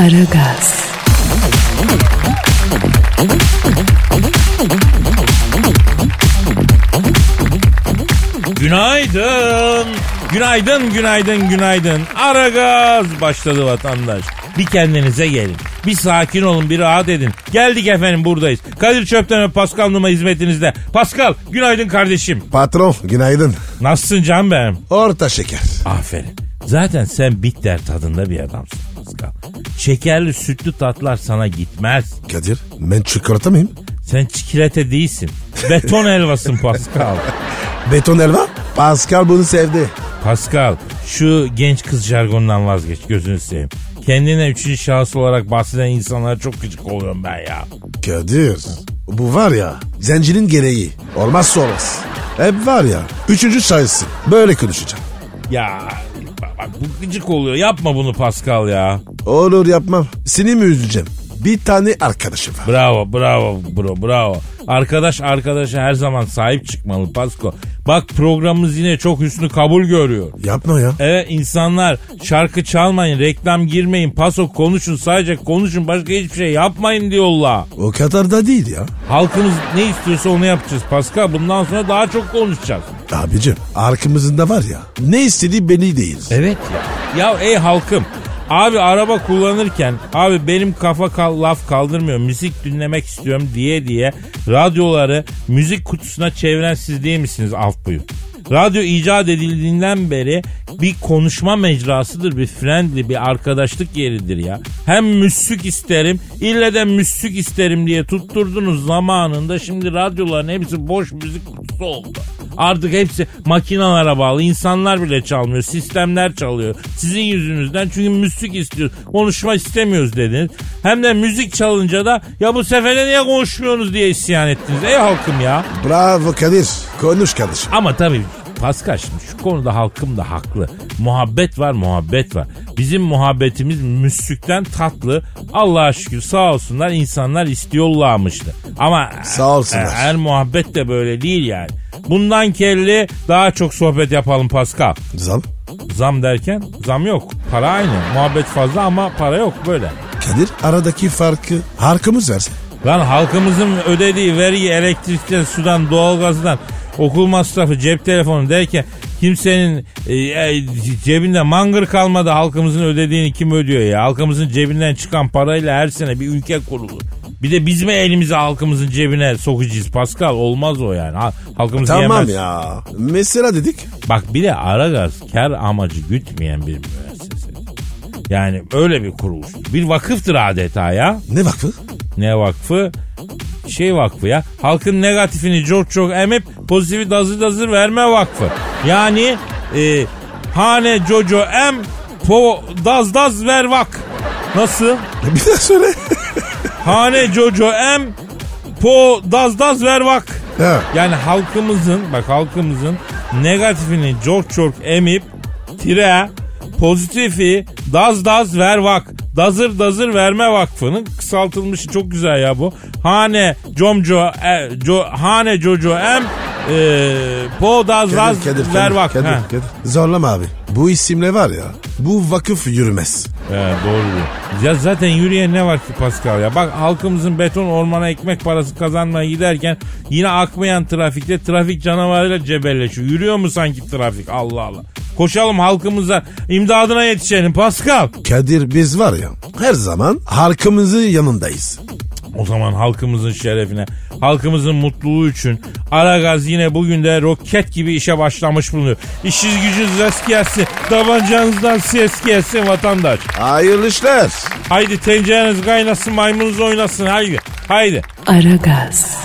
Aragaz, Günaydın. Günaydın, günaydın, günaydın. Ara gaz başladı vatandaş. Bir kendinize gelin. Bir sakin olun, bir rahat edin. Geldik efendim buradayız. Kadir Çöpten ve Pascal Numa hizmetinizde. Pascal, günaydın kardeşim. Patron günaydın. Nasılsın can benim? Orta şeker. Aferin. Zaten sen bitter tadında bir adamsın Pascal. Şekerli sütlü tatlar sana gitmez. Kadir ben çikolata mıyım? Sen çikolata değilsin. Beton helvasın Pascal. Beton elva? Pascal bunu sevdi. Pascal şu genç kız jargonundan vazgeç gözünü seveyim. Kendine üçüncü şahıs olarak bahseden insanlara çok gıcık oluyorum ben ya. Kadir bu var ya zencinin gereği. Olmazsa olmaz. Hep var ya üçüncü sayısı. Böyle konuşacağım. Ya bu gıcık oluyor. Yapma bunu Pascal ya. Olur yapmam. Seni mi üzüleceğim? Bir tane arkadaşım var. Bravo bravo bro bravo. Arkadaş arkadaşa her zaman sahip çıkmalı Pasko. Bak programımız yine çok üstünü kabul görüyor. Yapma ya. Evet insanlar şarkı çalmayın, reklam girmeyin, paso konuşun, sadece konuşun, başka hiçbir şey yapmayın diyorlar. O kadar da değil ya. Halkımız ne istiyorsa onu yapacağız Pascal. Bundan sonra daha çok konuşacağız. Abicim arkamızın da var ya ne istediği belli değil. Evet ya. Ya ey halkım. Abi araba kullanırken abi benim kafa kal, laf kaldırmıyor müzik dinlemek istiyorum diye diye radyoları müzik kutusuna çeviren siz değil misiniz alt buyur. Radyo icat edildiğinden beri bir konuşma mecrasıdır, bir friendly, bir arkadaşlık yeridir ya. Hem müssük isterim, ille de müssük isterim diye tutturdunuz zamanında. Şimdi radyoların hepsi boş müzik kutusu oldu. Artık hepsi makinalara bağlı. insanlar bile çalmıyor. Sistemler çalıyor. Sizin yüzünüzden çünkü müzik istiyoruz. Konuşma istemiyoruz dediniz. Hem de müzik çalınca da ya bu sefer de niye konuşmuyorsunuz diye isyan ettiniz. Ey halkım ya. Bravo Kadir. Konuş kardeşim. Ama tabii Şimdi şu konuda halkım da haklı. Muhabbet var muhabbet var. Bizim muhabbetimiz müslükten tatlı. Allah'a şükür sağ olsunlar insanlar istiyorlarmıştı. Ama Sağ olsunlar. e, her muhabbet de böyle değil yani. Bundan kelli daha çok sohbet yapalım Pascal. Zam. Zam derken zam yok. Para aynı. Muhabbet fazla ama para yok böyle. Kadir aradaki farkı harkımız versin. Lan halkımızın ödediği vergi elektrikten, sudan, doğalgazdan, okul masrafı, cep telefonu derken kimsenin e, e, cebinde mangır kalmadı halkımızın ödediğini kim ödüyor ya? Halkımızın cebinden çıkan parayla her sene bir ülke kurulur. Bir de biz mi elimizi halkımızın cebine sokacağız Pascal? Olmaz o yani. Ha- Halkımız Tamam yemez. ya. Mesela dedik. Bak bir de Aragaz kar amacı gütmeyen bir müessese. Yani öyle bir kuruluş. Bir vakıftır adeta ya. Ne vakfı? Ne vakfı? Şey vakfı ya. Halkın negatifini çok çok emip pozitifi dazır dazır verme vakfı. Yani e, hane jojo em po daz daz ver vak. Nasıl? Bir daha söyle. Hane jojo em po daz daz ver vak. ha. Yani halkımızın bak halkımızın negatifini çok çok emip tire pozitifi daz daz ver vak. Dazır dazır verme vakfının kısaltılmışı çok güzel ya bu. Hane comco e, co, hane jojo em e, po daz daz Kadir, Kadir, ver Kadir. Kadir. Kadir. Zorlama abi. Bu isimle var ya bu vakıf yürümez. He, doğru diyor. Ya zaten yürüyen ne var ki Pascal ya? Bak halkımızın beton ormana ekmek parası kazanmaya giderken yine akmayan trafikte trafik canavarıyla cebelleşiyor. Yürüyor mu sanki trafik? Allah Allah. Koşalım halkımıza imdadına yetişelim Pascal. Kadir biz var ya her zaman halkımızın yanındayız. O zaman halkımızın şerefine, halkımızın mutluluğu için Aragaz yine bugün de roket gibi işe başlamış bulunuyor. İşiniz gücünüz rast gelsin, tabancanızdan ses gelsin vatandaş. Hayırlı işler. Haydi tencereniz kaynasın, maymununuz oynasın haydi. Haydi. Aragaz,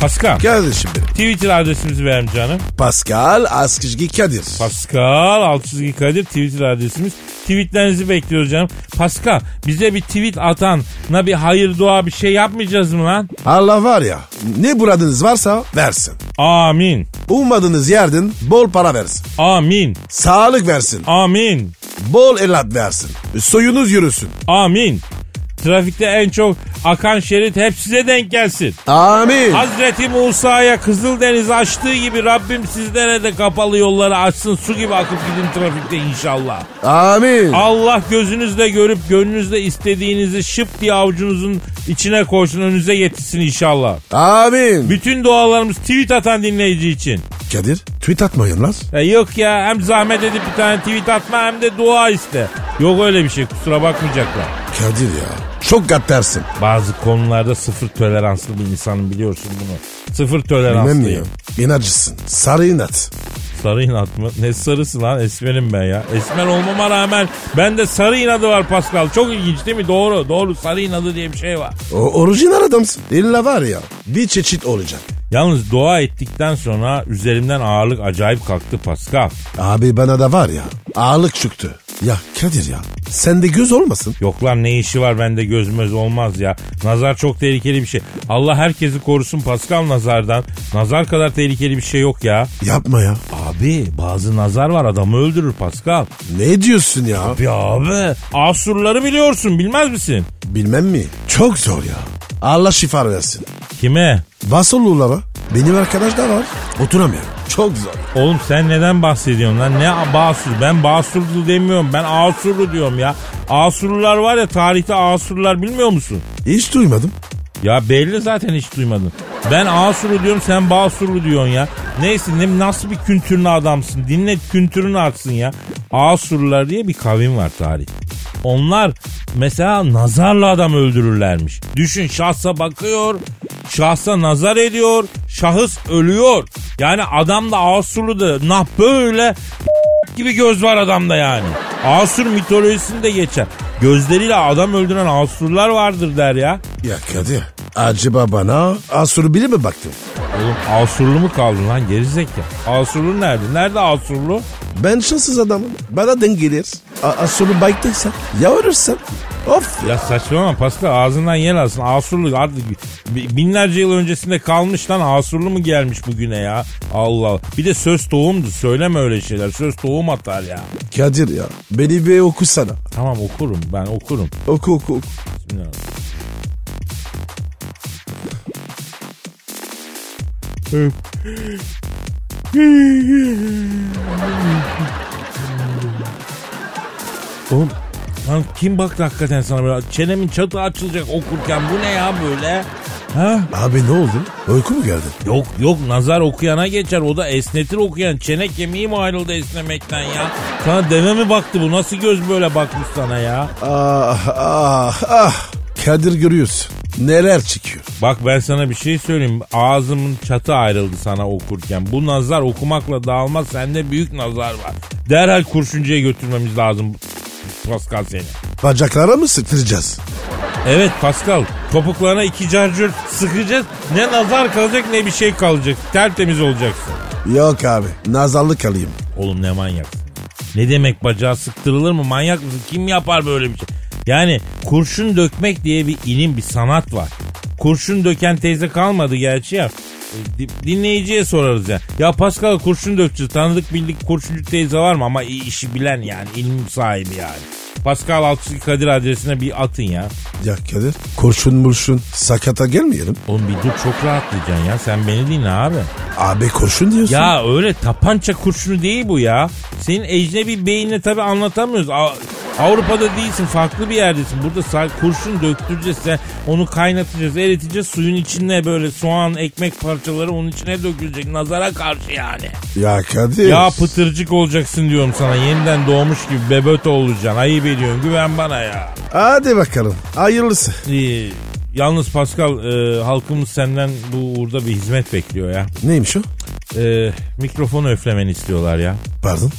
Pascal. Kardeşim benim. Twitter adresimizi verelim canım. Pascal Askışgi Kadir. Pascal çizgi Kadir Twitter adresimiz. Tweetlerinizi bekliyoruz canım. Pascal bize bir tweet atana bir hayır dua bir şey yapmayacağız mı lan? Allah var ya ne muradınız varsa versin. Amin. Ummadığınız yerden bol para versin. Amin. Sağlık versin. Amin. Bol evlat versin. Soyunuz yürüsün. Amin. Trafikte en çok akan şerit hep size denk gelsin. Amin. Hazreti Musa'ya Kızıldeniz açtığı gibi Rabbim sizlere de kapalı yolları açsın. Su gibi akıp gidin trafikte inşallah. Amin. Allah gözünüzle görüp gönlünüzde istediğinizi şıp diye avucunuzun içine koysun önünüze getirsin inşallah. Amin. Bütün dualarımız tweet atan dinleyici için. Kadir tweet atmayın lan. Ya yok ya hem zahmet edip bir tane tweet atma hem de dua iste. Yok öyle bir şey kusura bakmayacaklar. Kadir ya çok gaddarsın. Bazı konularda sıfır toleranslı bir insanım biliyorsun bunu. Sıfır Bilmem toleranslıyım. ya. İnatçısın. Sarı inat. Sarı inat mı? Ne sarısı lan? Esmerim ben ya. Esmer olmama rağmen bende sarı inadı var Pascal. Çok ilginç değil mi? Doğru. Doğru sarı inadı diye bir şey var. O orijinal adamsın. İlla var ya bir çeşit olacak. Yalnız dua ettikten sonra üzerimden ağırlık acayip kalktı Pascal. Abi bana da var ya ağırlık çıktı. Ya Kadir ya sende göz olmasın. Yok lan ne işi var bende gözmöz olmaz ya. Nazar çok tehlikeli bir şey. Allah herkesi korusun Pascal nazardan. Nazar kadar tehlikeli bir şey yok ya. Yapma ya. Abi bazı nazar var adamı öldürür Pascal. Ne diyorsun ya? Ya abi Asurları biliyorsun bilmez misin? Bilmem mi? Çok zor ya. Allah şifa versin. Kime? Vasollulara benim arkadaş da var. Oturamıyorum. Çok zor. Oğlum sen neden bahsediyorsun lan? Ne Basur? Ben Basurlu demiyorum. Ben Asurlu diyorum ya. Asurlular var ya tarihte Asurlular bilmiyor musun? Hiç duymadım. Ya belli zaten hiç duymadın. Ben Asurlu diyorum sen Basurlu diyorsun ya. Neyse ne, nasıl bir kültürlü adamsın. Dinle kültürünü artsın ya. Asurlular diye bir kavim var tarih. Onlar mesela nazarla adam öldürürlermiş. Düşün şahsa bakıyor, şahsa nazar ediyor, şahıs ölüyor. Yani adam da Asurlu da nah böyle gibi göz var adamda yani. Asur mitolojisinde geçer. Gözleriyle adam öldüren Asurlar vardır der ya. Ya Kadir acaba bana Asur biri mi baktın? Oğlum Asurlu mu kaldın lan gerizekalı? Asurlu nerede? Nerede Asurlu? Ben şanssız adamım. Bana denk gelir. A- Asur'u baktıysa ya ölürsen. Of. Ya saçmalama Pascal ağzından yer alsın. Asurlu artık bi- binlerce yıl öncesinde kalmış lan Asurlu mu gelmiş bugüne ya? Allah Allah. Bir de söz tohumdu söyleme öyle şeyler. Söz tohum atar ya. Kadir ya beni bir okusana. Tamam okurum ben okurum. Oku oku oku. Bismillah. Oğlum lan kim baktı hakikaten sana böyle çenemin çatı açılacak okurken bu ne ya böyle? Ha? Abi ne oldu? Uyku mu geldi? Yok yok nazar okuyana geçer o da esnetir okuyan çene kemiği mi ayrıldı esnemekten ya? Sana deve mi baktı bu nasıl göz böyle bakmış sana ya? Ah ah ah. Kadir görüyorsun. Neler çıkıyor. Bak ben sana bir şey söyleyeyim. Ağzımın çatı ayrıldı sana okurken. Bu nazar okumakla dağılmaz. Sende büyük nazar var. Derhal kurşuncuya götürmemiz lazım Pascal seni. Bacaklara mı sıktıracağız? Evet Pascal. Topuklarına iki carcır sıkacağız. Ne nazar kalacak ne bir şey kalacak. Tertemiz olacaksın. Yok abi. Nazarlık alayım. Oğlum ne manyaksın. Ne demek bacağı sıktırılır mı? Manyak mısın? Kim yapar böyle bir şey? Yani kurşun dökmek diye bir ilim, bir sanat var. Kurşun döken teyze kalmadı gerçi ya. E, di- Dinleyiciye sorarız ya. Ya Pascal kurşun dökçü, tanıdık bildik kurşuncu teyze var mı? Ama işi bilen yani, ilim sahibi yani. Pascal Altçı Kadir adresine bir atın ya. Ya Kadir kurşun murşun sakata gelmeyelim. Oğlum bir dur çok rahatlayacaksın ya. Sen beni dinle abi. Abi kurşun diyorsun. Ya öyle tapança kurşunu değil bu ya. Senin ecnebi beyinle tabi anlatamıyoruz. Avrupa'da değilsin farklı bir yerdesin. Burada sa- kurşun döktüreceğiz. Sen onu kaynatacağız, eriteceğiz. Suyun içine böyle soğan, ekmek parçaları onun içine dökülecek. Nazara karşı yani. Ya Kadir. Ya pıtırcık olacaksın diyorum sana. Yeniden doğmuş gibi beböt olacaksın. Ayıp ediyorsun. Güven bana ya. Hadi bakalım. Hayırlısı. Ee, yalnız Pascal e, halkımız senden bu uğurda bir hizmet bekliyor ya. Neymiş o? E, mikrofonu öflemeni istiyorlar ya. Pardon.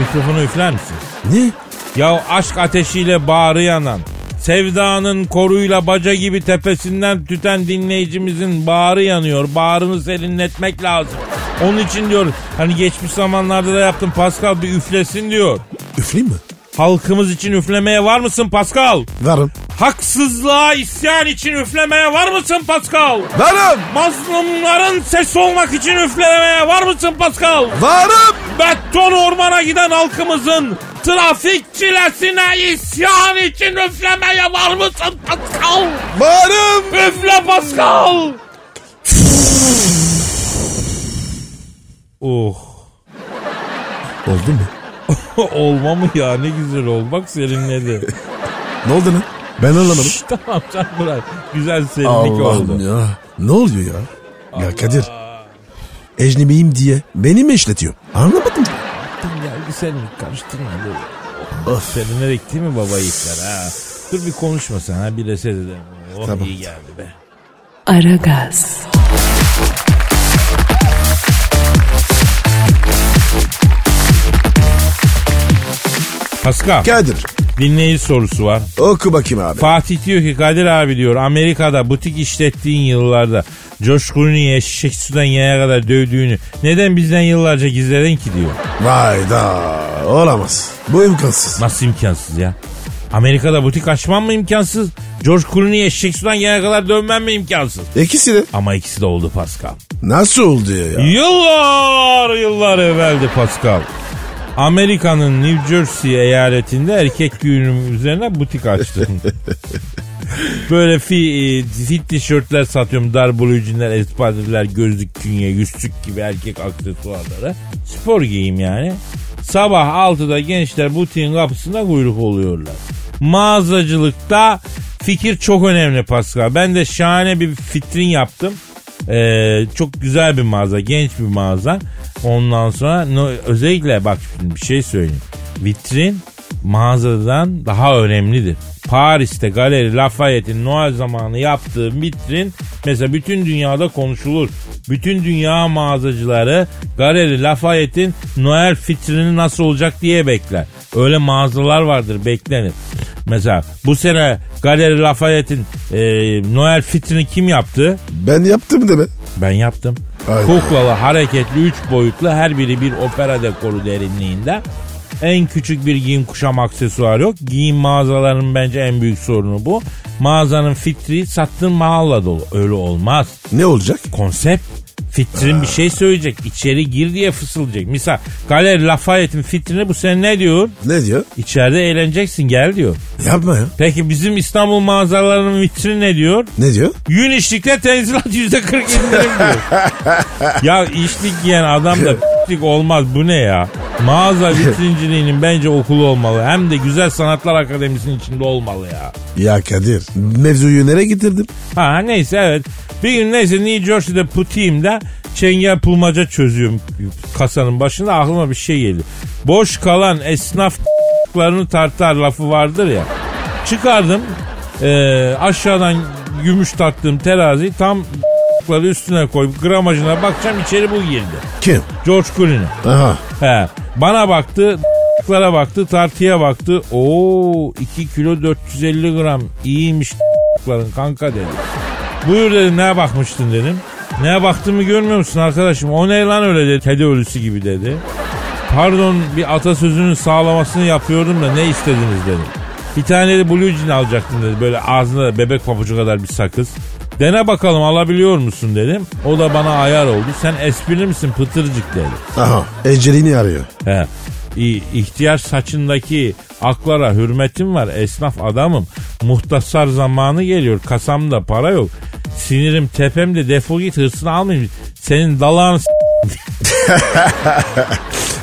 Mikrofonu üfler misin? Ne? Ya aşk ateşiyle bağrı yanan, Sevdanın koruyla baca gibi tepesinden tüten dinleyicimizin bağrı yanıyor. Bağrını serinletmek lazım. Onun için diyor hani geçmiş zamanlarda da yaptım Pascal bir üflesin diyor. Üfleyeyim mi? Halkımız için üflemeye var mısın Pascal? Varım. Haksızlığa isyan için üflemeye var mısın Pascal? Varım. Mazlumların sesi olmak için üflemeye var mısın Pascal? Varım. Beton ormana giden halkımızın trafik çilesine isyan için üflemeye var mısın Pascal? Varım. Üfle Pascal! oh. Oldu mu? Olma mı ya ne güzel olmak serinledi. Ne oldu lan? Ben anlamadım. Tamam sen bırak. Güzel serinlik Allah'ım oldu. ya. Ne oluyor ya? Ya Kadir. Ecnebiyim diye beni mi işletiyor? Anlamadım. Geldi serinlik karıştırma böyle. Of. Serinledik değil mi baba yiğitler ha? Dur bir konuşma sen ha bir reset edelim. Oh Tamam. iyi geldi be. Aragaz, Pascal Kadir. Dinleyici sorusu var. Oku bakayım abi. Fatih diyor ki Kadir abi diyor Amerika'da butik işlettiğin yıllarda Josh Clooney'i eşek sudan yaya kadar dövdüğünü neden bizden yıllarca gizledin ki diyor. Vay da olamaz. Bu imkansız. Nasıl imkansız ya? Amerika'da butik açmam mı imkansız? George Clooney'i eşek sudan yaya kadar dövmem mi imkansız? İkisi de. Ama ikisi de oldu Pascal. Nasıl oldu ya? Yıllar yıllar evveldi Pascal. Amerika'nın New Jersey eyaletinde erkek giyinimi üzerine butik açtım. Böyle fi, e, fit tişörtler satıyorum. Dar blue jeanler, espadriler, gözlük, künye, yüzsük gibi erkek aksesuarları. Spor giyim yani. Sabah 6'da gençler butiğin kapısında kuyruk oluyorlar. Mağazacılıkta fikir çok önemli Pascal. Ben de şahane bir vitrin yaptım. Ee, çok güzel bir mağaza, genç bir mağaza. Ondan sonra no, özellikle bak bir şey söyleyeyim. Vitrin mağazadan daha önemlidir. Paris'te Galeri Lafayette'in Noel zamanı yaptığı vitrin mesela bütün dünyada konuşulur. Bütün dünya mağazacıları Galeri Lafayette'in Noel vitrini nasıl olacak diye bekler. Öyle mağazalar vardır beklenir. Mesela bu sene Galeri Lafayette'in e, Noel vitrini kim yaptı? Ben yaptım deme. Ben yaptım. Aynen. Kuklalı, hareketli, üç boyutlu her biri bir opera dekoru derinliğinde. En küçük bir giyim kuşam aksesuar yok. Giyim mağazalarının bence en büyük sorunu bu. Mağazanın fitri sattığın mağalla dolu. Öyle olmaz. Ne olacak? Konsept. Fitrin bir şey söyleyecek. İçeri gir diye fısıldayacak. Misal Galeri Lafayette'in fitrini bu sene ne diyor? Ne diyor? İçeride eğleneceksin gel diyor. Yapma ya. Peki bizim İstanbul mağazalarının vitrini ne diyor? Ne diyor? Yün işlikte tenzilat yüzde kırk indirim diyor. ya işlik giyen adam da p***lik olmaz bu ne ya? Mağaza vitrinciliğinin bence okulu olmalı. Hem de Güzel Sanatlar Akademisi'nin içinde olmalı ya. Ya Kadir mevzuyu nereye getirdim? Ha neyse evet. Bir gün neyse New Jersey'de putiğimde çengel pulmaca çözüyorum kasanın başında aklıma bir şey geldi. Boş kalan esnaflarını tartar lafı vardır ya. Çıkardım eee, aşağıdan gümüş taktığım teraziyi tam üstüne koyup gramajına bakacağım içeri bu girdi. Kim? George Clooney. Aha. He. Bana baktı, lara baktı, tartıya baktı. Oo 2 kilo 450 gram iyiymiş ların kanka dedi. Buyur dedim ne bakmıştın dedim. Ne baktığımı görmüyor musun arkadaşım? O ne lan öyle dedi. Kedi ölüsü gibi dedi. Pardon bir atasözünün sağlamasını yapıyordum da ne istediniz dedim. Bir tane de blue jean alacaktım dedi. Böyle ağzında bebek papucu kadar bir sakız. Dene bakalım alabiliyor musun dedim. O da bana ayar oldu. Sen esprili misin pıtırcık dedi. Aha. Ecerini arıyor. He. İ- ihtiyaç saçındaki aklara hürmetim var. Esnaf adamım. Muhtasar zamanı geliyor. Kasamda para yok. Sinirim tepemde defol git hırsını almayayım. Senin dalağını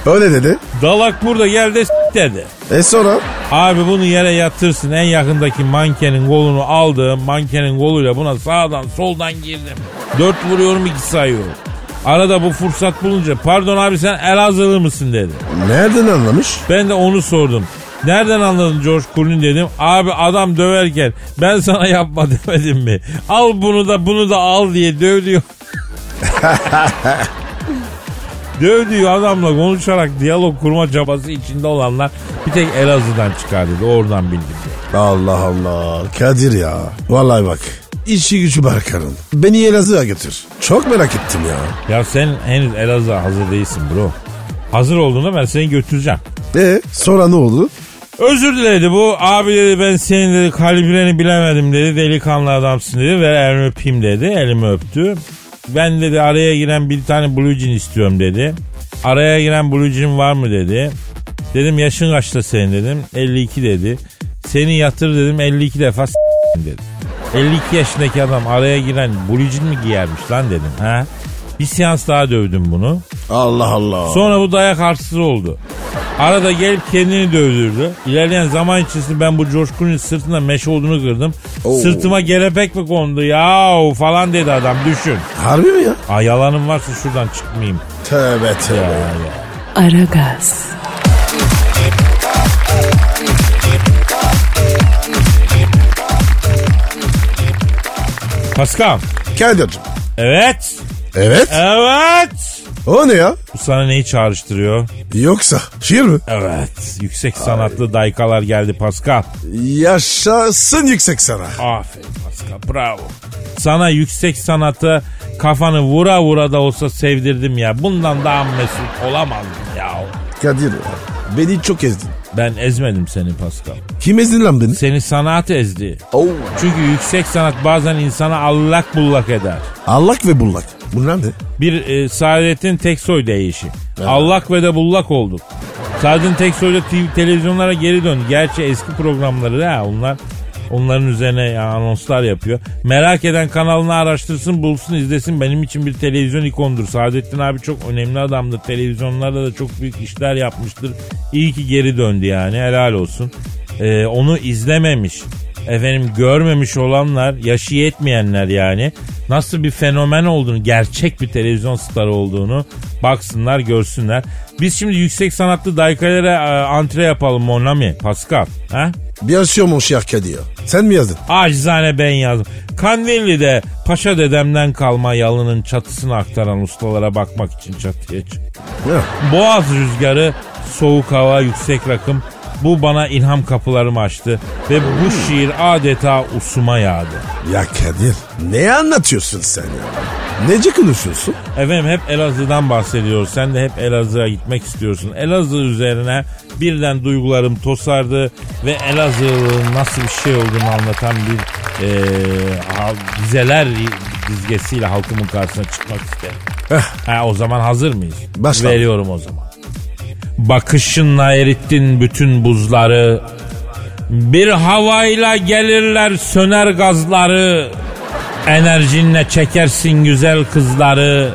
Öyle dedi. dalak burada gel de dedi. E sonra? Abi bunu yere yatırsın. En yakındaki mankenin kolunu aldım. Mankenin koluyla buna sağdan soldan girdim. Dört vuruyorum iki sayıyorum. Arada bu fırsat bulunca pardon abi sen Elazığlı mısın dedi. Nereden anlamış? Ben de onu sordum. Nereden anladın George Clooney dedim. Abi adam döverken ben sana yapma demedim mi? Al bunu da bunu da al diye dövdüyor. Dövdüğü adamla konuşarak diyalog kurma çabası içinde olanlar bir tek Elazığ'dan çıkar dedi. Oradan bildim. Allah Allah. Kadir ya. Vallahi bak. İşi gücü Barkan'ın. Beni Elazığ'a götür. Çok merak ettim ya. Ya sen henüz Elazığ'a hazır değilsin bro. Hazır olduğunda ben seni götüreceğim. E sonra ne oldu? Özür diledi bu. Abi dedi ben senin dedi kalibreni bilemedim dedi. Delikanlı adamsın dedi. Ver elimi öpeyim dedi. Elimi öptü. Ben dedi araya giren bir tane blue jean istiyorum dedi. Araya giren blue jean var mı dedi. Dedim yaşın kaçta senin dedim. 52 dedi. Seni yatır dedim 52 defa s- dedi. 52 yaşındaki adam araya giren blue jean mi giyermiş lan dedim. Ha? Bir seans daha dövdüm bunu. Allah Allah. Sonra bu dayak arsız oldu. Arada gelip kendini dövdürdü. İlerleyen zaman içerisinde ben bu coşkunun sırtında meş olduğunu kırdım. Oo. Sırtıma gelepek mi kondu ya falan dedi adam düşün. Harbi mi ya? Aa, yalanım varsa şuradan çıkmayayım. Tövbe tövbe. Ya, ya. Aragaz, Pascal. Kadir'cim. Evet. Evet. Evet. O ne ya? Bu sana neyi çağrıştırıyor? Yoksa şiir mi? Evet. Yüksek sanatlı daykalar geldi Pascal. Yaşasın yüksek sana. Aferin Pascal bravo. Sana yüksek sanatı kafanı vura vura da olsa sevdirdim ya. Bundan daha mesut olamazdım ya. Kadir. Beni çok ezdin. Ben ezmedim seni Pascal. Kim ezdin lan beni? Seni sanat ezdi. Oo. Çünkü yüksek sanat bazen insana allak bullak eder. Allak ve bullak. Bunlar ne? Bir e, Saadet'in Teksoy deyişi. Allak ve de bullak olduk. Saadet'in Teksoy da TV, televizyonlara geri döndü. Gerçi eski programları ha onlar onların üzerine ya, anonslar yapıyor. Merak eden kanalını araştırsın bulsun izlesin. Benim için bir televizyon ikondur. Saadettin abi çok önemli adamdır. Televizyonlarda da çok büyük işler yapmıştır. İyi ki geri döndü yani helal olsun. E, onu izlememiş efendim görmemiş olanlar, yaşı yetmeyenler yani nasıl bir fenomen olduğunu, gerçek bir televizyon starı olduğunu baksınlar, görsünler. Biz şimdi yüksek sanatlı daykalara e, antre yapalım Monami, Pascal. Ha? Bien sûr mon cher Kadir. Sen mi yazdın? Acizane ben yazdım. Kandilli'de paşa dedemden kalma yalının çatısını aktaran ustalara bakmak için çatıya çıktım. Boğaz rüzgarı, soğuk hava, yüksek rakım bu bana ilham kapılarımı açtı ve bu şiir adeta usuma yağdı. Ya Kadir ne anlatıyorsun sen ya? Nece konuşuyorsun? Efendim hep Elazığ'dan bahsediyoruz. Sen de hep Elazığ'a gitmek istiyorsun. Elazığ üzerine birden duygularım tosardı ve Elazığ'ın nasıl bir şey olduğunu anlatan bir ha- dizeler dizgesiyle halkımın karşısına çıkmak isterim. Heh. Ha, o zaman hazır mıyız? Başla. Veriyorum o zaman. Bakışınla erittin bütün buzları. Bir havayla gelirler söner gazları. Enerjinle çekersin güzel kızları.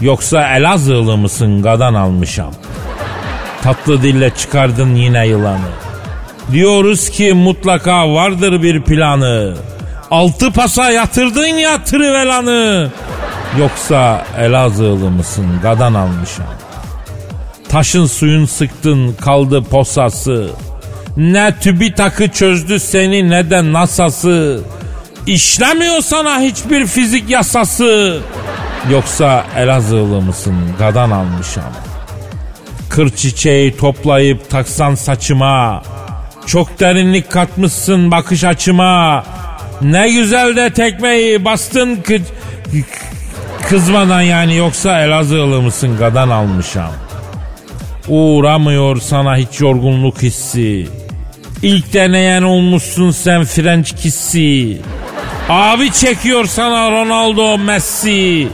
Yoksa Elazığlı mısın gadan almışam. Tatlı dille çıkardın yine yılanı. Diyoruz ki mutlaka vardır bir planı. Altı pasa yatırdın ya trivelanı. Yoksa Elazığlı mısın gadan almışam. Taşın suyun sıktın kaldı posası. Ne TÜBİTAK'ı çözdü seni ne de NASA'sı. İşlemiyor sana hiçbir fizik yasası. Yoksa Elazığlı mısın gadan almışam. Kır çiçeği toplayıp taksan saçıma. Çok derinlik katmışsın bakış açıma. Ne güzel de tekmeyi bastın kı- kızmadan yani yoksa Elazığlı mısın gadan almışam. Uğramıyor sana hiç yorgunluk hissi. İlk deneyen olmuşsun sen French kiss'i. Abi çekiyor sana Ronaldo Messi.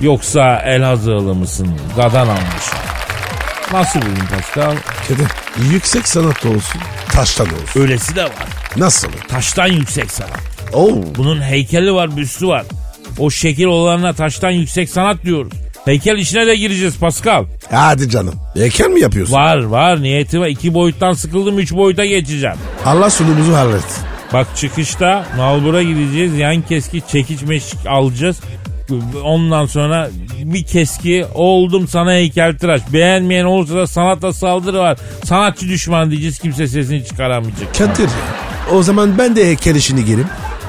Yoksa Elazığlı mısın? Gadan almış. Nasıl buldun Pascal? Kadir yüksek sanat olsun taştan olsun. Öylesi de var. Nasıl? Taştan yüksek sanat. Oo. Bunun heykeli var, büstü var. O şekil olanına taştan yüksek sanat diyoruz. Heykel işine de gireceğiz Pascal. Hadi canım. Heykel mi yapıyorsun? Var var niyeti var. İki boyuttan sıkıldım üç boyuta geçeceğim. Allah sunumuzu hallet. Bak çıkışta nalbura gideceğiz. Yan keski çekiç meşik alacağız. Ondan sonra bir keski oldum sana heykeltıraş. Beğenmeyen olursa da sanata saldırı var. Sanatçı düşman diyeceğiz kimse sesini çıkaramayacak. Kadir. O zaman ben de heykel işini gireyim.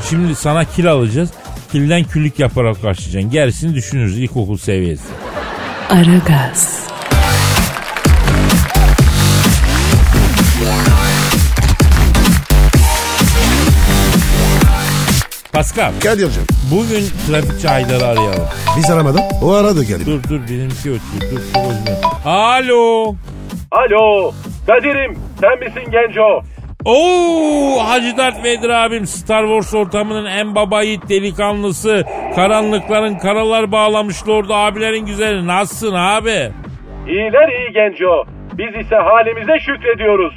Şimdi sana kil alacağız. Kilden küllük yaparak başlayacaksın. Gerisini düşünürüz ilkokul seviyesi. Aragaz, Pascal Kadir'cim bugün trafikçi Haydar'ı arayalım. biz aramadık. O aradı galiba. Dur dur benimki ötüyor. Dur dur özür Alo. Alo, Kadir'im sen misin Genco? Oo Hacı Dert Vedir abim Star Wars ortamının en baba yiğit delikanlısı. Karanlıkların karalar bağlamış lordu abilerin güzeli. Nasılsın abi? İyiler iyi Genco. Biz ise halimize şükrediyoruz.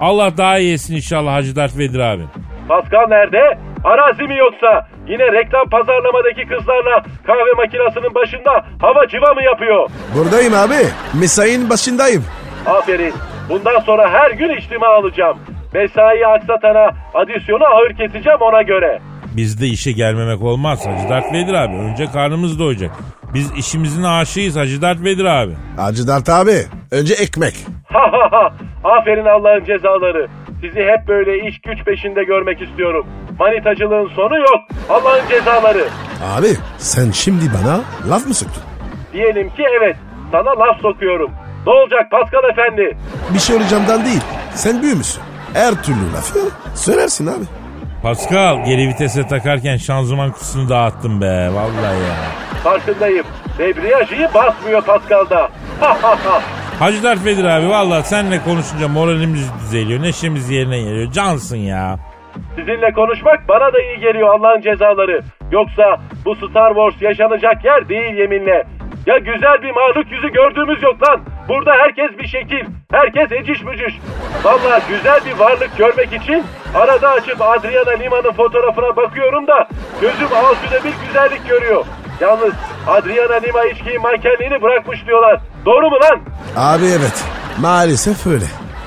Allah daha iyisin inşallah Hacı Dert Vedir abim. Pascal nerede? Arazi mi yoksa? Yine reklam pazarlamadaki kızlarla kahve makinesinin başında hava civa mı yapıyor? Buradayım abi. Mesainin başındayım. Aferin. Bundan sonra her gün içtima alacağım. Mesai aksatana adisyonu ağır keseceğim ona göre. Bizde işe gelmemek olmaz Hacı Dert Vedir abi. Önce karnımız doyacak. Biz işimizin aşığıyız Hacı Dert Vedir abi. Hacı Dert abi. Önce ekmek. Ha ha ha. Aferin Allah'ın cezaları. Sizi hep böyle iş güç peşinde görmek istiyorum. Manitacılığın sonu yok. Allah'ın cezaları. Abi sen şimdi bana laf mı soktun? Diyelim ki evet. Sana laf sokuyorum. Ne olacak Pascal Efendi? Bir şey olacağımdan değil. Sen büyümüşsün. Her türlü lafı söylersin abi. Pascal geri vitese takarken şanzıman kutusunu dağıttım be. Vallahi ya. Farkındayım. Debriyajı basmıyor Pascal'da. Ha ha ha. Hacı Dert Vedir abi vallahi seninle konuşunca moralimiz düzeliyor. Neşemiz yerine geliyor. Cansın ya. Sizinle konuşmak bana da iyi geliyor Allah'ın cezaları. Yoksa bu Star Wars yaşanacak yer değil yeminle. Ya güzel bir mahluk yüzü gördüğümüz yok lan. Burada herkes bir şekil. Herkes eciş bücüş. Valla güzel bir varlık görmek için arada açıp Adriana Lima'nın fotoğrafına bakıyorum da gözüm altında bir güzellik görüyor. Yalnız Adriana Lima içkiyi mankenliğini bırakmış diyorlar. Doğru mu lan? Abi evet. Maalesef öyle.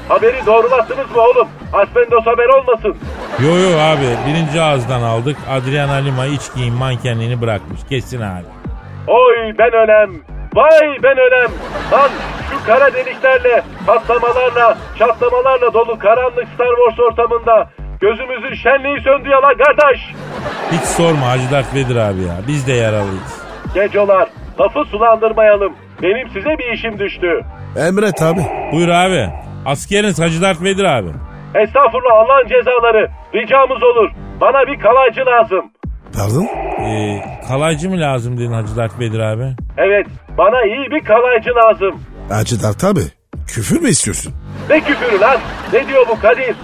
Haberi doğrulattınız mı oğlum? Aspendos haber olmasın. Yo yo abi birinci ağızdan aldık. Adriana Lima içkiyin mankenliğini bırakmış. Kesin abi. Oy ben ölem. Vay ben ölem. Lan şu kara deliklerle, patlamalarla, çatlamalarla dolu karanlık Star Wars ortamında gözümüzün şenliği söndü ya la kardeş. Hiç sorma Hacı Dert Vedir abi ya. Biz de yaralıyız. Gecolar lafı sulandırmayalım. Benim size bir işim düştü. Emret abi. Buyur abi. Askeriniz Hacı Dert Vedir abi. Estağfurullah Allah'ın cezaları. Ricamız olur. Bana bir kalaycı lazım. Pardon? Ee, kalaycı mı lazım dedin Hacı Dert Vedir abi? Evet bana iyi bir kalaycı lazım. Hacı Dert abi. Küfür mü istiyorsun? Ne küfürü lan? Ne diyor bu Kadir?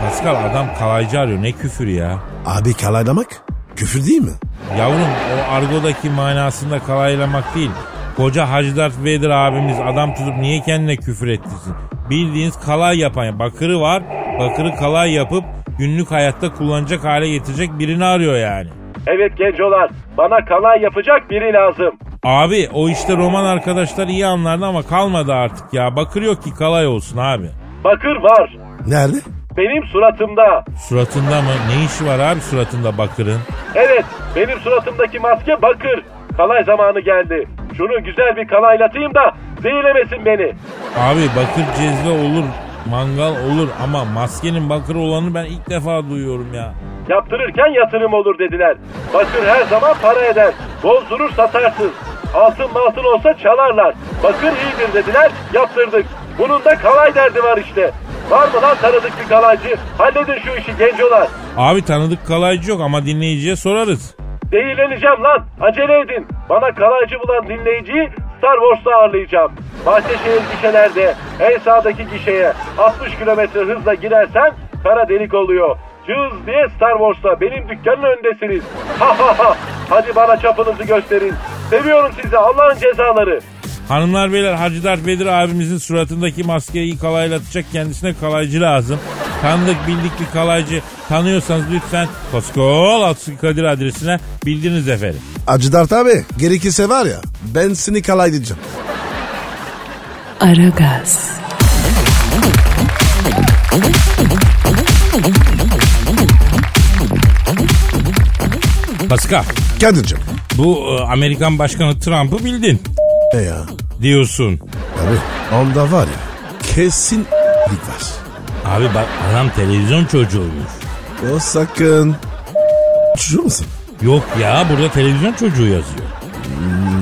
Pascal adam kalaycı arıyor. Ne küfür ya? Abi kalaylamak küfür değil mi? Yavrum o argodaki manasında kalaylamak değil. Koca Hacı Dert Vedir abimiz adam tutup niye kendine küfür ettirsin? Bildiğiniz kalay yapan bakırı var. Bakırı kalay yapıp günlük hayatta kullanacak hale getirecek birini arıyor yani. Evet gencolar bana kalay yapacak biri lazım. Abi o işte roman arkadaşlar iyi anlardı ama kalmadı artık ya. Bakır yok ki kalay olsun abi. Bakır var. Nerede? Benim suratımda. Suratında mı? Ne işi var abi suratında bakırın? Evet benim suratımdaki maske bakır. Kalay zamanı geldi. Şunu güzel bir kalaylatayım da zehirlemesin beni. Abi bakır cezve olur, mangal olur ama maskenin bakır olanı ben ilk defa duyuyorum ya. Yaptırırken yatırım olur dediler. Bakır her zaman para eder. Bozdurur satarsın. Altın altın olsa çalarlar. Bakır iyidir dediler yaptırdık. Bunun da kalay derdi var işte. Var mı lan tanıdık bir kalaycı? Halledin şu işi gencolar. Abi tanıdık kalaycı yok ama dinleyiciye sorarız. Değileneceğim lan. Acele edin. Bana kalaycı bulan dinleyiciyi Star Wars'ta ağırlayacağım. Bahçeşehir gişelerde en sağdaki gişeye 60 kilometre hızla girersen kara delik oluyor. Cız diye Star Wars'ta benim dükkanın öndesiniz. Ha ha ha. Hadi bana çapınızı gösterin. Seviyorum sizi Allah'ın cezaları. Hanımlar beyler Hacı Dert Vedir abimizin suratındaki maskeyi kalaylatacak kendisine kalaycı lazım. Tanıdık bildik bir kalaycı tanıyorsanız lütfen Koskol Altçı Kadir adresine bildiriniz efendim. Hacı Dert abi gerekirse var ya ben seni kalaylayacağım. Aragaz, Pascal Kadir'cim. bu e, Amerikan Başkanı Trump'ı bildin Ne ya? diyorsun. Abi onda var ya kesin var. Abi bak adam televizyon çocuğuymuş. O sakın. Çocuğu musun? Yok ya burada televizyon çocuğu yazıyor.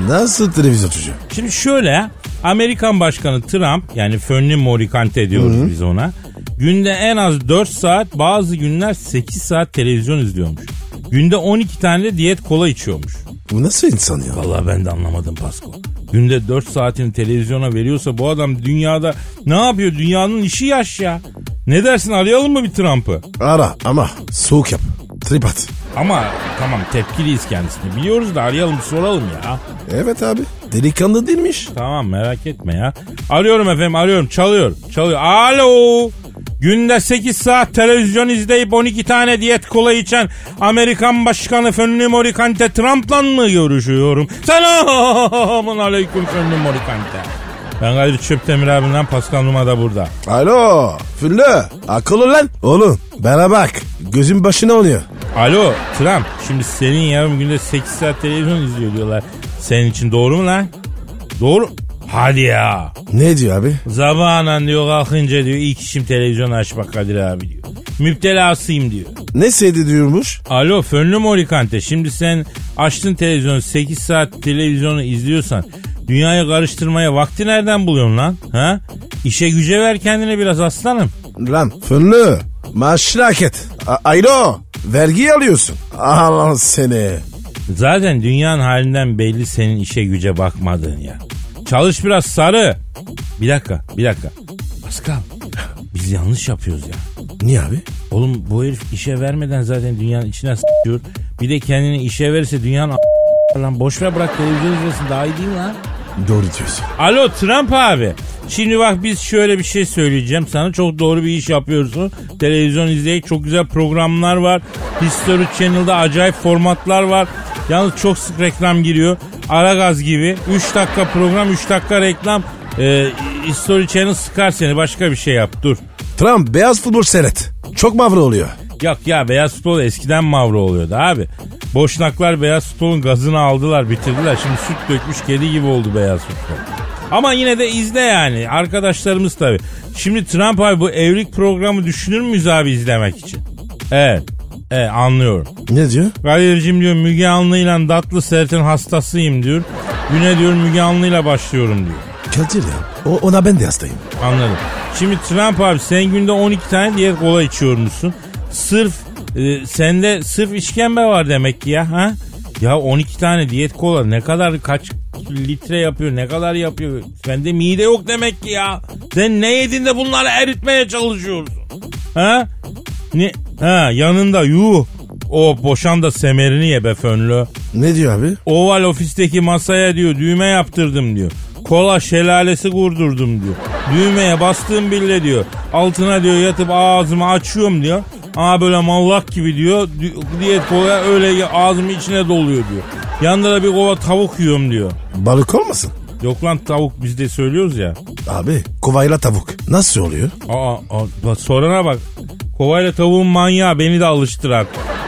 Nasıl televizyoncu? Şimdi şöyle Amerikan Başkanı Trump yani fönlü morikante diyoruz biz ona. Günde en az 4 saat bazı günler 8 saat televizyon izliyormuş. Günde 12 tane de diyet kola içiyormuş. Bu nasıl insan ya? Vallahi ben de anlamadım Pasko. Günde 4 saatini televizyona veriyorsa bu adam dünyada ne yapıyor? Dünyanın işi yaş ya. Ne dersin arayalım mı bir Trump'ı? Ara ama soğuk yap. Trip at. Ama tamam tepkiliyiz kendisini. Biliyoruz da arayalım soralım ya. Evet abi. Delikanlı değilmiş. Tamam merak etme ya. Arıyorum efendim arıyorum çalıyor. Çalıyor. Alo. Günde 8 saat televizyon izleyip 12 tane diyet kola içen Amerikan Başkanı Fönlü Morikante Trump'la mı görüşüyorum? Selamun aleyküm Fönlü Morikante. Ben Kadir Çöptemir abimden Pascal Numa da burada. Alo. Füllü. Akıllı lan. Oğlum bana bak. Gözün başına oluyor. Alo Trump şimdi senin yarım günde 8 saat televizyon izliyor diyorlar. Senin için doğru mu lan? Doğru. Hadi ya. Ne diyor abi? Zabanan diyor kalkınca diyor ilk işim televizyon açmak Kadir abi diyor. Müptelasıyım diyor. Ne sevdi diyormuş? Alo Fönlü Morikante şimdi sen açtın televizyonu 8 saat televizyonu izliyorsan dünyayı karıştırmaya vakti nereden buluyorsun lan? Ha? İşe güce ver kendine biraz aslanım. Lan Füllü. Maaşlı hak et. A- Aylo. Vergi alıyorsun. Allah seni. Zaten dünyanın halinden belli senin işe güce bakmadığın ya. Çalış biraz sarı. Bir dakika bir dakika. Pascal biz yanlış yapıyoruz ya. Niye abi? Oğlum bu herif işe vermeden zaten dünyanın içine s***yor. Bir de kendini işe verirse dünyanın a- lan boş ver bırak televizyon izlesin daha iyi değil mi lan? Doğru diyorsun. Alo Trump abi. Şimdi bak biz şöyle bir şey söyleyeceğim sana. Çok doğru bir iş yapıyorsun. Televizyon izleyip çok güzel programlar var. History Channel'da acayip formatlar var. Yalnız çok sık reklam giriyor. Aragaz gibi. 3 dakika program 3 dakika reklam. Ee, History Channel sıkar seni başka bir şey yap dur. Trump beyaz futbol seyret. Çok mavra oluyor. Yok ya beyaz futbol eskiden mavra oluyordu abi. Boşnaklar beyaz futbolun gazını aldılar bitirdiler. Şimdi süt dökmüş kedi gibi oldu beyaz futbol. Ama yine de izle yani arkadaşlarımız tabii. Şimdi Trump abi bu evlilik programı düşünür müyüz abi izlemek için? Evet. Evet anlıyorum. Ne diyor? Kadir'cim diyor Müge Anlı'yla tatlı sertin hastasıyım diyor. Güne diyor Müge Anlı'yla başlıyorum diyor. Kadir ya. O, ona ben de hastayım. Anladım. Şimdi Trump abi sen günde 12 tane diyet kola içiyormuşsun. Sırf e, sende sırf işkembe var demek ki ya ha? Ya 12 tane diyet kola ne kadar kaç litre yapıyor ne kadar yapıyor? Sende mide yok demek ki ya. Sen ne yedin de bunları eritmeye çalışıyorsun? Ha? Ne? Ha yanında yuh. O boşan da semerini ye be fönlü. Ne diyor abi? Oval ofisteki masaya diyor düğme yaptırdım diyor. Kola şelalesi kurdurdum diyor. Düğmeye bastığım bile diyor. Altına diyor yatıp ağzımı açıyorum diyor. Aa böyle mallak gibi diyor. Di- Diyet kola öyle ağzımı içine doluyor diyor. Yanında da bir kova tavuk yiyorum diyor. Balık olmasın? Yok lan tavuk biz de söylüyoruz ya. Abi kovayla tavuk. Nasıl oluyor? Aa, aa bak sorana bak. Kovayla tavuğun manyağı beni de alıştırar.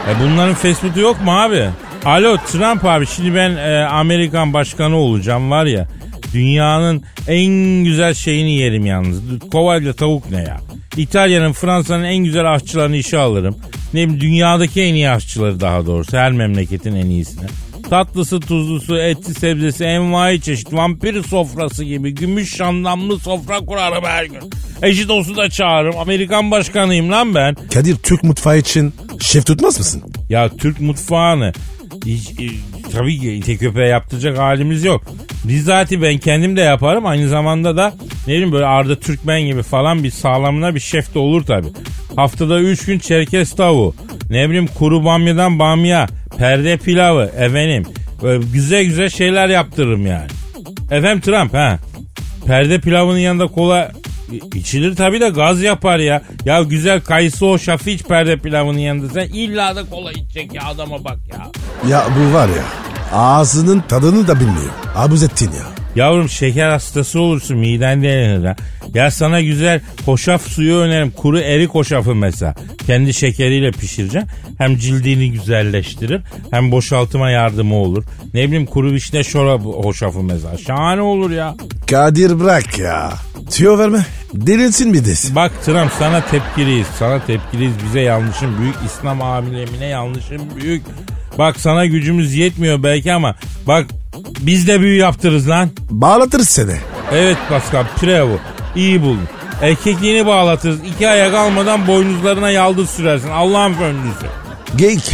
E bunların Facebook'u yok mu abi? Alo Trump abi şimdi ben e, Amerikan başkanı olacağım var ya. Dünyanın en güzel şeyini yerim yalnız. Kovayla tavuk ne ya? İtalya'nın Fransa'nın en güzel aşçılarını işe alırım. Ne bileyim dünyadaki en iyi aşçıları daha doğrusu. Her memleketin en iyisini. Tatlısı, tuzlusu, etli, sebzesi, envai çeşit, vampir sofrası gibi gümüş şandamlı sofra kurarım her gün. Eşit olsun da çağırırım. Amerikan başkanıyım lan ben. Kadir Türk mutfağı için şef tutmaz mısın? Ya Türk mutfağını hiç, e, tabii ki ite köpeğe yaptıracak halimiz yok. Bizzati ben kendim de yaparım. Aynı zamanda da ne bileyim böyle Arda Türkmen gibi falan bir sağlamına bir şef de olur tabii. Haftada 3 gün çerkez tavuğu. Ne bileyim kuru bamyadan bamya. Perde pilavı. Efendim. Böyle güzel güzel şeyler yaptırırım yani. Efendim Trump ha. Perde pilavının yanında kola içilir tabii de gaz yapar ya. Ya güzel kayısı o şafı iç perde pilavının yanında. Sen illa da kola içecek ya adama bak ya. Ya bu var ya ağzının tadını da bilmiyor. Abuzettin ya. Yavrum şeker hastası olursun miden delinir ha. Ya sana güzel hoşaf suyu öneririm. Kuru erik hoşafı mesela. Kendi şekeriyle pişireceksin. Hem cildini güzelleştirir hem boşaltıma yardımı olur. Ne bileyim kuru vişne şorabı hoşafı mesela. Şahane olur ya. Kadir bırak ya. Tüyo verme. Delinsin bir desin. Bak Trump sana tepkiliyiz. Sana tepkiliyiz. Bize yanlışın büyük. İslam alemine yanlışın büyük. Bak sana gücümüz yetmiyor belki ama bak biz de büyü yaptırırız lan. Bağlatırız seni. Evet Pascal Prevo iyi buldun. Erkekliğini bağlatırız. İki ayak almadan boynuzlarına yaldız sürersin. Allah'ın fönlüsü. Geyik.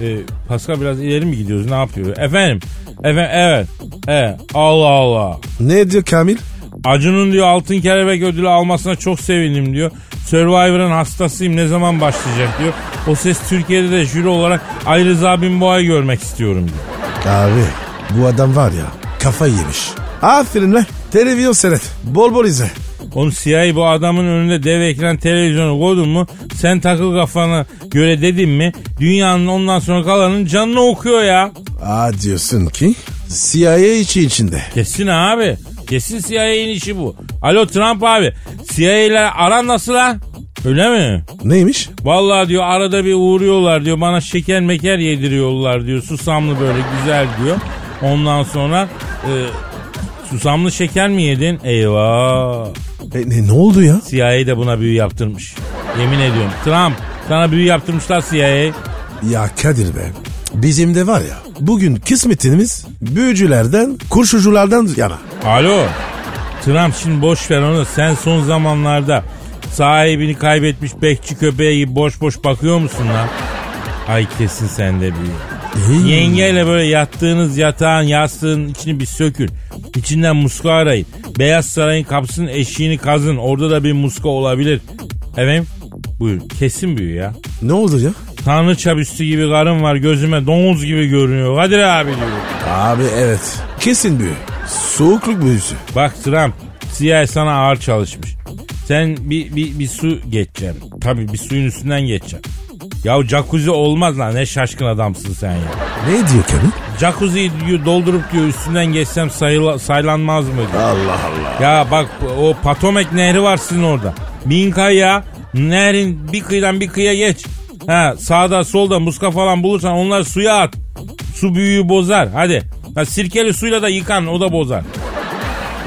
Ee, Pascal biraz ileri mi gidiyoruz ne yapıyoruz? Efendim. Efendim evet. Evet. Allah Allah. Ne diyor Kamil? Acun'un diyor altın kelebek ödülü almasına çok sevindim diyor. Survivor'ın hastasıyım ne zaman başlayacak diyor. O ses Türkiye'de de jüri olarak Ali Rıza Binboğa'yı görmek istiyorum diyor. Abi bu adam var ya kafayı yemiş. Aferin lan. Televizyon seyret. Bol bol izle. Oğlum CIA bu adamın önünde dev ekran televizyonu koydun mu sen takıl kafana göre dedin mi dünyanın ondan sonra kalanın canını okuyor ya. Aa diyorsun ki CIA içi içinde. Kesin abi. Kesin CIA'nin işi bu. Alo Trump abi. CIA ile aran nasıl lan? Öyle mi? Neymiş? Vallahi diyor arada bir uğruyorlar diyor. Bana şeker meker yediriyorlar diyor. Susamlı böyle güzel diyor. Ondan sonra e, susamlı şeker mi yedin? Eyvah. E, ne, ne oldu ya? CIA de buna büyü yaptırmış. Yemin ediyorum. Trump sana büyü yaptırmışlar CIA. Ya Kadir be. Bizim de var ya bugün kısmetimiz büyücülerden, kurşuculardan yana. Alo. Trump şimdi boş ver onu. Sen son zamanlarda sahibini kaybetmiş bekçi köpeği gibi boş boş bakıyor musun lan? Ay kesin sende büyü. Yengeyle böyle yattığınız yatağın yastığın içini bir sökün. İçinden muska arayın. Beyaz Saray'ın kapısının eşiğini kazın. Orada da bir muska olabilir. Efendim? Buyur. Kesin büyü ya. Ne oldu ya? Tanrıça büstü gibi karın var gözüme domuz gibi görünüyor. Kadir abi diyor. Abi evet. Kesin büyü. Soğukluk büyüsü. Bak Trump CIA sana ağır çalışmış. Sen bir, bir, bir su geçeceksin. Tabii bir suyun üstünden geçeceksin. Ya jacuzzi olmaz lan ne şaşkın adamsın sen ya. Ne diyor Kamil? Jacuzziyi diyor doldurup diyor üstünden geçsem sayıla, saylanmaz mı diyor. Allah Allah. Ya bak o Patomek nehri var sizin orada. Bin kaya nehrin bir kıyıdan bir kıyıya geç. Ha sağda solda muska falan bulursan onları suya at. Su büyüğü bozar hadi. Ha, sirkeli suyla da yıkan o da bozar.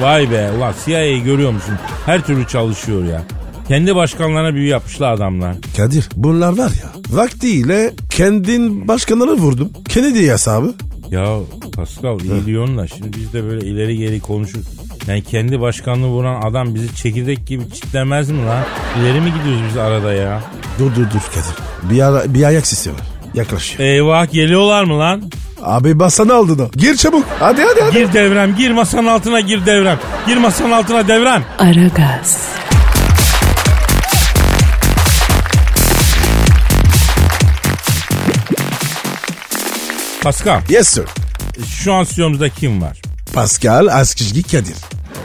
Vay be ulan CIA'yı görüyor musun? Her türlü çalışıyor ya. Kendi başkanlarına büyü yapmışlar adamlar. Kadir bunlar var ya vaktiyle kendin başkanları vurdum. Kennedy hesabı. Ya Pascal iyi diyorsun da şimdi biz de böyle ileri geri konuşur. Yani kendi başkanlığı vuran adam bizi çekirdek gibi çitlemez mi lan? İleri mi gidiyoruz biz arada ya? Dur dur dur Kadir. Bir, ara, bir ayak sesi var. Yaklaşıyor. Eyvah geliyorlar mı lan? Abi basana aldı da. Gir çabuk. Hadi hadi hadi. Gir devrem gir masanın altına gir devrem. Gir masanın altına devrem. Aragaz, Pascal Yes sir. şu an stüdyomuzda kim var? Pascal Askizgi Kadir.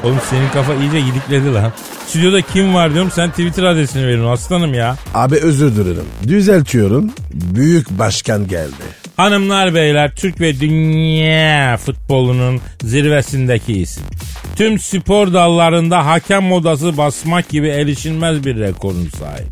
Oğlum senin kafa iyice gidikledi lan. Stüdyoda kim var diyorum sen Twitter adresini verin aslanım ya. Abi özür dilerim. Düzeltiyorum. Büyük başkan geldi. Hanımlar beyler Türk ve dünya futbolunun zirvesindeki isim. Tüm spor dallarında hakem modası basmak gibi erişilmez bir rekorun sahibi.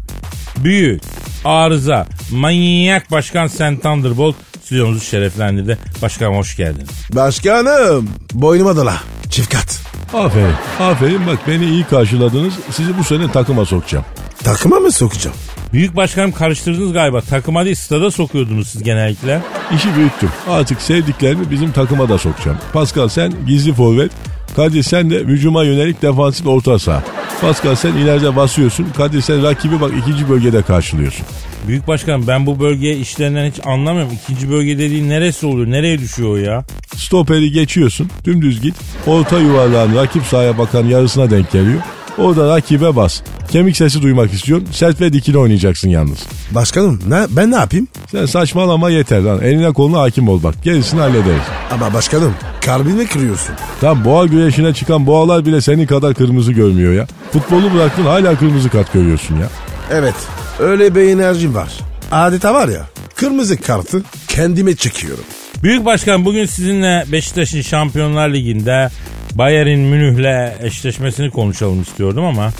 Büyük, arıza, manyak başkan Sen Thunderbolt stüdyomuzu şereflendirdi. Başkanım hoş geldiniz. Başkanım. Boynuma dola. Çift kat. Aferin. Aferin bak beni iyi karşıladınız. Sizi bu sene takıma sokacağım. Takıma mı sokacağım? Büyük başkanım karıştırdınız galiba. Takıma değil stada sokuyordunuz siz genellikle. İşi büyüttüm. Artık sevdiklerimi bizim takıma da sokacağım. Pascal sen gizli forvet. Kadir sen de hücuma yönelik defansif orta saha. Pascal sen ileride basıyorsun. Kadir sen rakibi bak ikinci bölgede karşılıyorsun. Büyük başkanım ben bu bölge işlerinden hiç anlamıyorum. İkinci bölge dediğin neresi oluyor? Nereye düşüyor o ya? Stoperi geçiyorsun. Dümdüz git. Orta yuvarlağın rakip sahaya bakan yarısına denk geliyor. Orada rakibe bas. Kemik sesi duymak istiyorsun. Sert ve dikili oynayacaksın yalnız. Başkanım ne, ben ne yapayım? Sen saçmalama yeter lan. Eline koluna hakim ol bak. Gerisini hallederiz. Ama başkanım kalbimi kırıyorsun. Tam boğa güreşine çıkan boğalar bile senin kadar kırmızı görmüyor ya. Futbolu bıraktın hala kırmızı kart görüyorsun ya. Evet öyle bir enerjim var. Adeta var ya kırmızı kartı kendime çekiyorum. Büyük başkan bugün sizinle Beşiktaş'ın Şampiyonlar Ligi'nde Bayern Münih'le eşleşmesini konuşalım istiyordum ama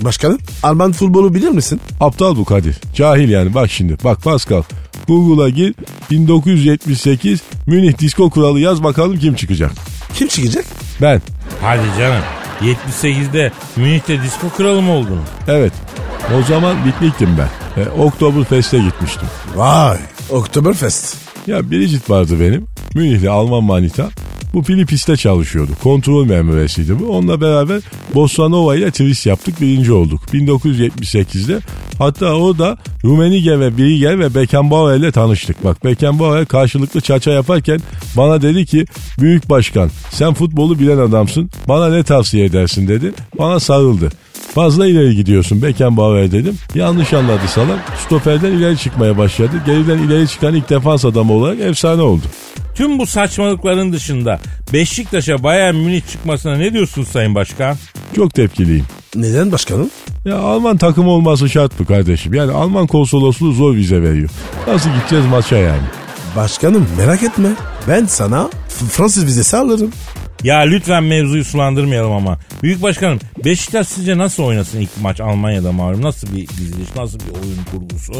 Başkanım Alman futbolu bilir misin? Aptal bu Kadir. Cahil yani bak şimdi. Bak Pascal. Google'a gir 1978 Münih disko kuralı yaz bakalım kim çıkacak. Kim çıkacak? Ben. hadi canım 78'de Münih'te disco kralı mı oldun? Evet. O zaman bitliktim ben. E, Oktoberfest'e gitmiştim. Vay Oktoberfest. Ya Biricik vardı benim. Münihli Alman manita. Bu Filipis'te çalışıyordu. Kontrol memuresiydi bu. Onunla beraber Bossa Nova ile twist yaptık. Birinci olduk. 1978'de. Hatta o da Rumenige ve Birigel ve Beckenbauer ile tanıştık. Bak Beckenbauer karşılıklı çaça yaparken bana dedi ki Büyük Başkan sen futbolu bilen adamsın. Bana ne tavsiye edersin dedi. Bana sarıldı. Fazla ileri gidiyorsun Beckenbauer dedim. Yanlış anladı salak. Stoperden ileri çıkmaya başladı. Geriden ileri çıkan ilk defans adamı olarak efsane oldu. Tüm bu saçmalıkların dışında Beşiktaş'a Bayern Münih çıkmasına ne diyorsun Sayın Başkan? Çok tepkiliyim. Neden başkanım? Ya Alman takım olması şart mı kardeşim? Yani Alman konsolosluğu zor vize veriyor. Nasıl gideceğiz maça yani? Başkanım merak etme. Ben sana Fransız vizesi alırım. Ya lütfen mevzuyu sulandırmayalım ama. Büyük Başkanım Beşiktaş sizce nasıl oynasın ilk maç Almanya'da malum? Nasıl bir diziliş, nasıl bir oyun kurgusu?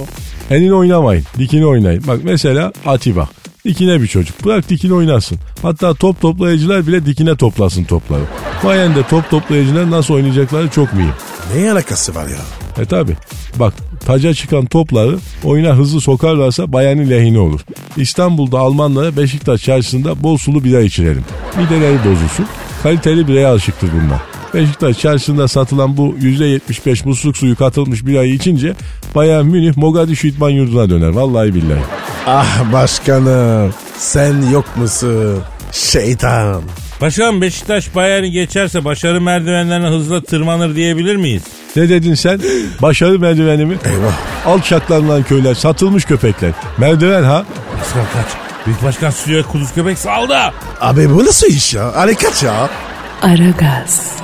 Elini oynamayın. Dikini oynayın. Bak mesela Atiba. Dikine bir çocuk. Bırak dikine oynasın. Hatta top toplayıcılar bile dikine toplasın topları. Bayern'de top toplayıcılar nasıl oynayacakları çok mühim. Ne alakası var ya? E tabi. Bak taca çıkan topları oyuna hızlı sokarlarsa Bayern'in lehine olur. İstanbul'da Almanlara Beşiktaş çarşısında bol sulu bira içirelim. Mideleri bozulsun. Kaliteli bireye alışıktır bunlar. Beşiktaş çarşısında satılan bu %75 musluk suyu katılmış birayı içince Bayern Münih Mogadishu İdman Yurdu'na döner. Vallahi billahi. Ah başkanım sen yok musun? Şeytan. Başkanım Beşiktaş Bayern'i geçerse başarı merdivenlerine hızla tırmanır diyebilir miyiz? Ne dedin sen? Başarı merdiveni mi? Eyvah. Alçaklarından köyler, satılmış köpekler. Merdiven ha? Pascal kaç. Büyük Başkan stüdyoya kuduz köpek saldı. Abi bu nasıl iş ya? Harekat ya. Aragaz,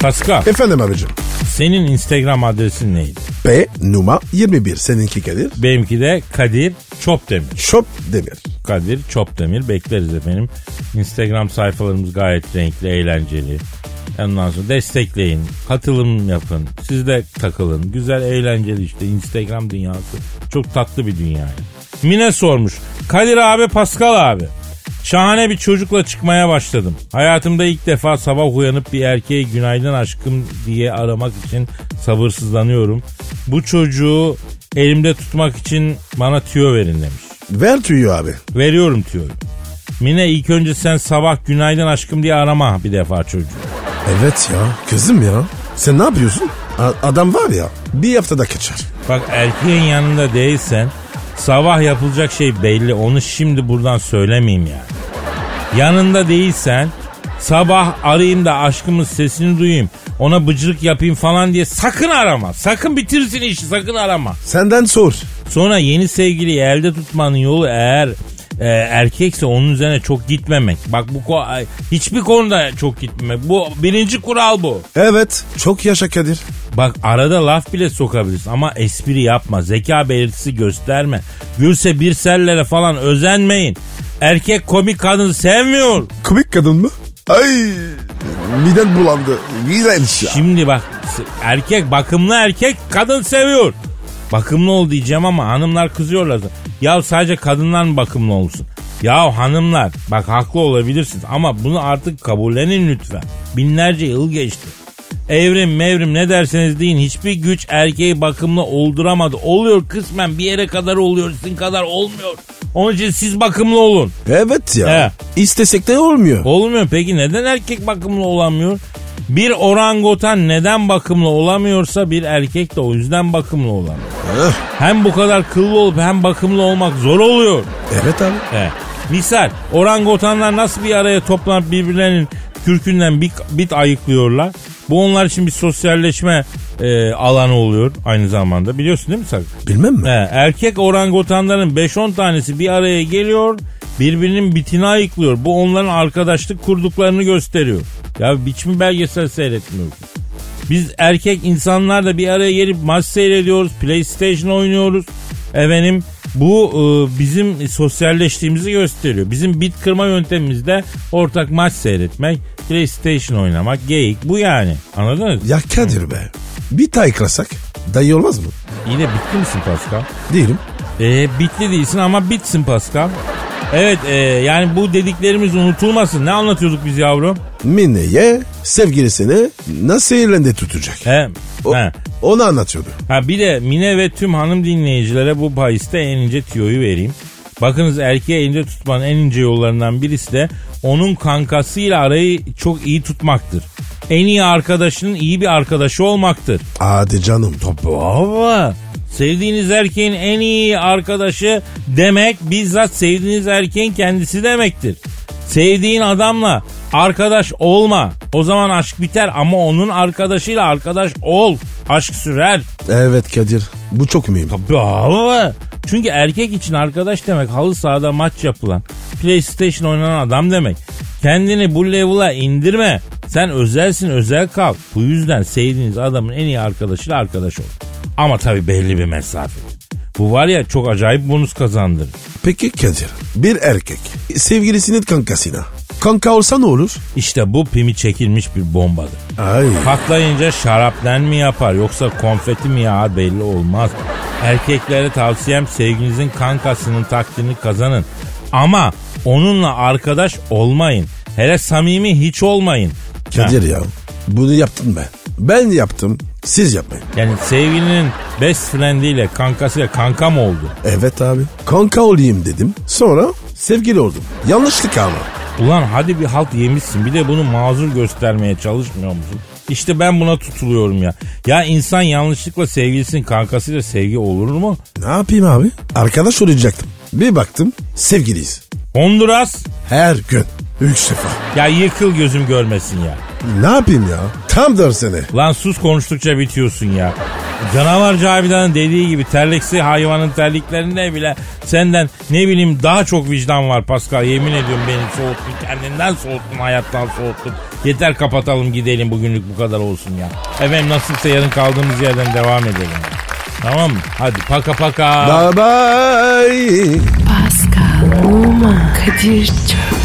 Pascal Efendim abicim. senin Instagram adresin neydi? P numara 21 seninki Kadir. Benimki de Kadir Çopdemir. Şop demir. Kadir Çopdemir bekleriz efendim. Instagram sayfalarımız gayet renkli, eğlenceli. Ondan sonra destekleyin, katılım yapın. Siz de takılın. Güzel, eğlenceli işte Instagram dünyası. Çok tatlı bir dünya. yani. Mine sormuş. Kadir abi, Pascal abi. Şahane bir çocukla çıkmaya başladım. Hayatımda ilk defa sabah uyanıp bir erkeği günaydın aşkım diye aramak için sabırsızlanıyorum. Bu çocuğu elimde tutmak için bana tüyo verin demiş. Ver tüyü abi. Veriyorum tüyo. Mine ilk önce sen sabah günaydın aşkım diye arama bir defa çocuğu. Evet ya kızım ya. Sen ne yapıyorsun? A- adam var ya bir haftada kaçar. Bak erkeğin yanında değilsen sabah yapılacak şey belli. Onu şimdi buradan söylemeyeyim yani. Yanında değilsen sabah arayayım da aşkımın sesini duyayım. Ona bıcırık yapayım falan diye sakın arama. Sakın bitirsin işi sakın arama. Senden sor. Sonra yeni sevgiliyi elde tutmanın yolu eğer e, erkekse onun üzerine çok gitmemek. Bak bu hiçbir konuda çok gitmemek. Bu birinci kural bu. Evet çok yaşa Kadir. Bak arada laf bile sokabilirsin ama espri yapma. Zeka belirtisi gösterme. Gülse bir sellere falan özenmeyin. Erkek komik kadın sevmiyor. Komik kadın mı? Ay midem bulandı. Güzel ya. Şimdi bak erkek bakımlı erkek kadın seviyor. Bakımlı ol diyeceğim ama hanımlar kızıyorlar. Ya sadece kadınlar mı bakımlı olsun? Ya hanımlar bak haklı olabilirsiniz ama bunu artık kabullenin lütfen. Binlerce yıl geçti. Evrim mevrim ne derseniz deyin hiçbir güç erkeği bakımlı olduramadı. Oluyor kısmen bir yere kadar oluyor sizin kadar olmuyor. Onun için siz bakımlı olun. Evet ya. He. İstesek de olmuyor. Olmuyor. Peki neden erkek bakımlı olamıyor? Bir orangutan neden bakımlı olamıyorsa bir erkek de o yüzden bakımlı olamıyor. Eh, Hem bu kadar kıllı olup hem bakımlı olmak zor oluyor. Evet abi. He. Misal orangutanlar nasıl bir araya toplanıp birbirlerinin kürkünden bit, bit ayıklıyorlar. Bu onlar için bir sosyalleşme e, alanı oluyor aynı zamanda. Biliyorsun değil mi Sakın? Bilmem mi? He, erkek orangutanların 5-10 tanesi bir araya geliyor birbirinin bitini ayıklıyor. Bu onların arkadaşlık kurduklarını gösteriyor. Ya hiç mi belgesel seyretmiyoruz? Biz erkek insanlar da bir araya gelip maç seyrediyoruz. PlayStation oynuyoruz. Efendim bu e, bizim sosyalleştiğimizi gösteriyor. Bizim bit kırma yöntemimizde ortak maç seyretmek, PlayStation oynamak, geyik bu yani. Anladınız? Ya Kadir be. Bir tayklasak dayı olmaz mı? İyi de bitli misin Pascal? Değilim. E, bitli değilsin ama bitsin Pascal. Evet e, yani bu dediklerimiz unutulmasın. Ne anlatıyorduk biz yavrum? Mine'ye sevgilisini nasıl elinde tutacak? He, O- he. Onu anlatıyordu. Ha bir de Mine ve tüm hanım dinleyicilere bu bahiste en ince tiyoyu vereyim. Bakınız erkeğe ince tutmanın en ince yollarından birisi de onun kankasıyla arayı çok iyi tutmaktır. En iyi arkadaşının iyi bir arkadaşı olmaktır. Hadi canım topu. Baba sevdiğiniz erkeğin en iyi arkadaşı demek bizzat sevdiğiniz erkeğin kendisi demektir. Sevdiğin adamla arkadaş olma. O zaman aşk biter ama onun arkadaşıyla arkadaş ol. Aşk sürer. Evet Kadir bu çok mühim. Baba. Çünkü erkek için arkadaş demek halı sahada maç yapılan, PlayStation oynanan adam demek. Kendini bu level'a indirme. Sen özelsin özel kal. Bu yüzden sevdiğiniz adamın en iyi arkadaşıyla arkadaş ol. Ama tabii belli bir mesafe. Bu var ya çok acayip bonus kazandırır. Peki Kadir bir erkek sevgilisinin kankasına kanka olsa ne olur? İşte bu pimi çekilmiş bir bombadır. Ay. Patlayınca şarapten mi yapar yoksa konfeti mi yağar belli olmaz. Erkeklere tavsiyem sevginizin kankasının takdirini kazanın. Ama onunla arkadaş olmayın. Hele samimi hiç olmayın. Kadir ya bunu yaptın ben. Ben yaptım siz yapmayın. Yani sevgilinin best friendiyle kankasıyla kanka mı oldu? Evet abi. Kanka olayım dedim. Sonra sevgili oldum. Yanlışlık ama. Ulan hadi bir halt yemişsin bir de bunu mazur göstermeye çalışmıyor musun? İşte ben buna tutuluyorum ya. Ya insan yanlışlıkla sevgilisinin kankasıyla sevgi olur mu? Ne yapayım abi? Arkadaş olacaktım. Bir baktım sevgiliyiz. Honduras Her gün. Üç defa. ya yıkıl gözüm görmesin ya. Ne yapayım ya? Tam dersene. Lan sus konuştukça bitiyorsun ya. Canavar Cavidan'ın dediği gibi terliksi hayvanın terliklerinde bile senden ne bileyim daha çok vicdan var Pascal. Yemin ediyorum beni soğuttun kendinden soğuttun hayattan soğuttun. Yeter kapatalım gidelim bugünlük bu kadar olsun ya. Efendim nasılsa yarın kaldığımız yerden devam edelim. Tamam mı? Hadi paka paka. Bye bye. Pascal, Oman, Kadir çok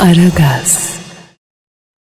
Aragaz.